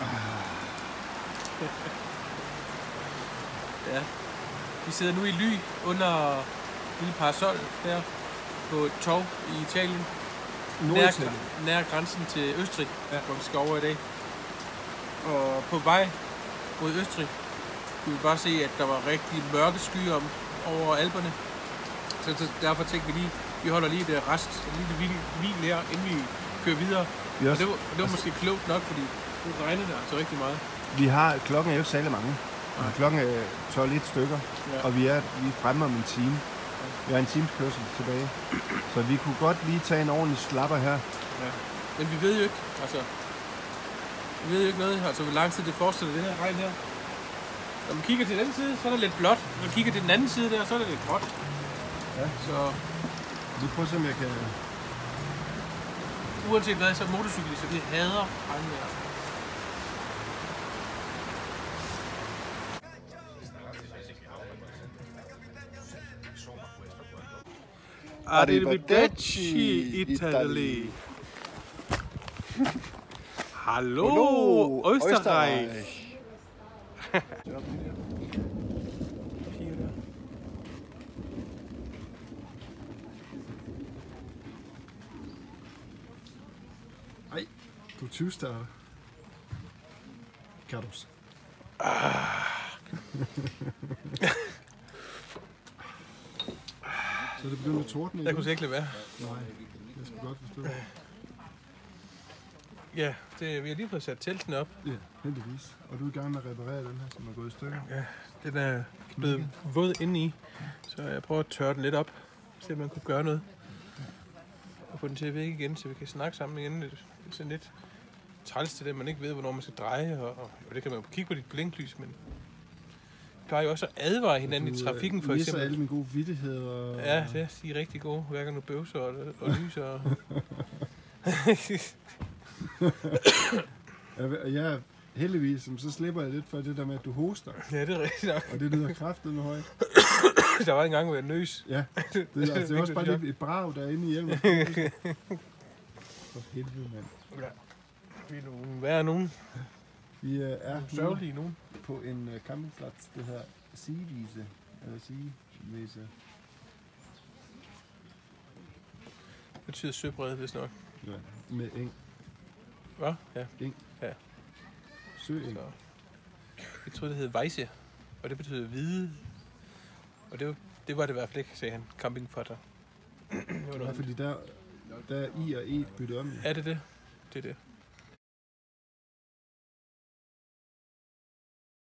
ja. Vi sidder nu i ly under lille parasol der på et torv i Italien. Nær, nær grænsen til Østrig, ja. hvor vi skal over i dag. Og på vej mod Østrig kunne vi bare se, at der var rigtig mørke skyer om, over alberne. Så, så derfor tænkte vi lige, vi holder lige det rest, lige det hvil, hvil her, inden vi kører videre. Yes. Og det var, det var måske klogt nok, fordi nu regner det altså rigtig meget. vi har, klokken er jo ikke særlig mange. Nej. Klokken er 12 et stykker, Ja. og vi er, vi er fremme om en time. Vi har en times kørsel tilbage. Så vi kunne godt lige tage en ordentlig slapper her. Men vi ved jo ikke, altså... Vi ved jo ikke noget, altså hvor lang tid det fortsætter, det her regn her. Når man kigger til den side, så er der lidt blåt. Når man kigger til den anden side der, så er der lidt gråt. Ja. Så Vi prøver at se, om jeg kan... uanset hvad, så er motorcyklister, de hader regnvejr. Arrivederci Italy. Hallo, Österreich. Ej, du er 20 starter. Carlos. Så det begyndt at tordne Jeg kunne slet ikke lade være. Nej, jeg skal godt forstå. Ja, det, vi har lige fået sat teltene op. Ja, heldigvis. Og du er i gang med at reparere den her, som er gået i stykker. Den er blevet våd indeni, så jeg prøver at tørre den lidt op, se om man kunne gøre noget. Og få den til at virke igen, så vi kan snakke sammen igen. Det er sådan lidt træls til det, man ikke ved, hvornår man skal dreje, og, og det kan man jo kigge på dit blinklys, men plejer jo også at advare hinanden i Du, øh, trafikken, for eksempel. alle mine gode vittigheder. Ja, det er de er rigtig gode, hver gang du bøvser og, og lyser. Og... Jeg, jeg, heldigvis, så slipper jeg lidt for det der med, at du hoster. ja, det er rigtigt nok. Og det lyder kraftet med højt. Der var en gang, hvor jeg nøs. Ja, det, altså, det er også bare lige et brag, der er inde i hjelmen. For helvede, mand. Ja. Vi er nogle værre nogen. Vi øh, er nu sørgelige nogen. på en uh, campingplads, det her Sigevise. Eller Sigevise. Det betyder søbred, hvis nok. Ja, med eng. Hvad? Ja. Søeng. Så. Jeg troede, det hed Weisse, og det betyder hvide. Og det, var- det var det i hvert fald ikke, sagde han. Var Ja, fordi der, der er I og E byttet om. Er det det? Det er det.